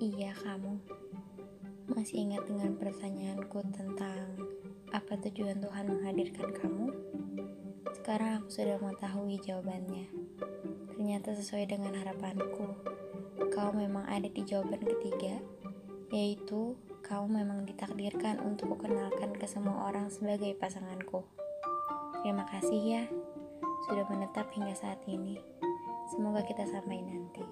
Iya kamu masih ingat dengan pertanyaanku tentang apa tujuan Tuhan menghadirkan kamu? Sekarang aku sudah mengetahui jawabannya. Ternyata sesuai dengan harapanku, kau memang ada di jawaban ketiga, yaitu kau memang ditakdirkan untuk kukenalkan ke semua orang sebagai pasanganku. Terima kasih ya, sudah menetap hingga saat ini. Semoga kita sampai nanti.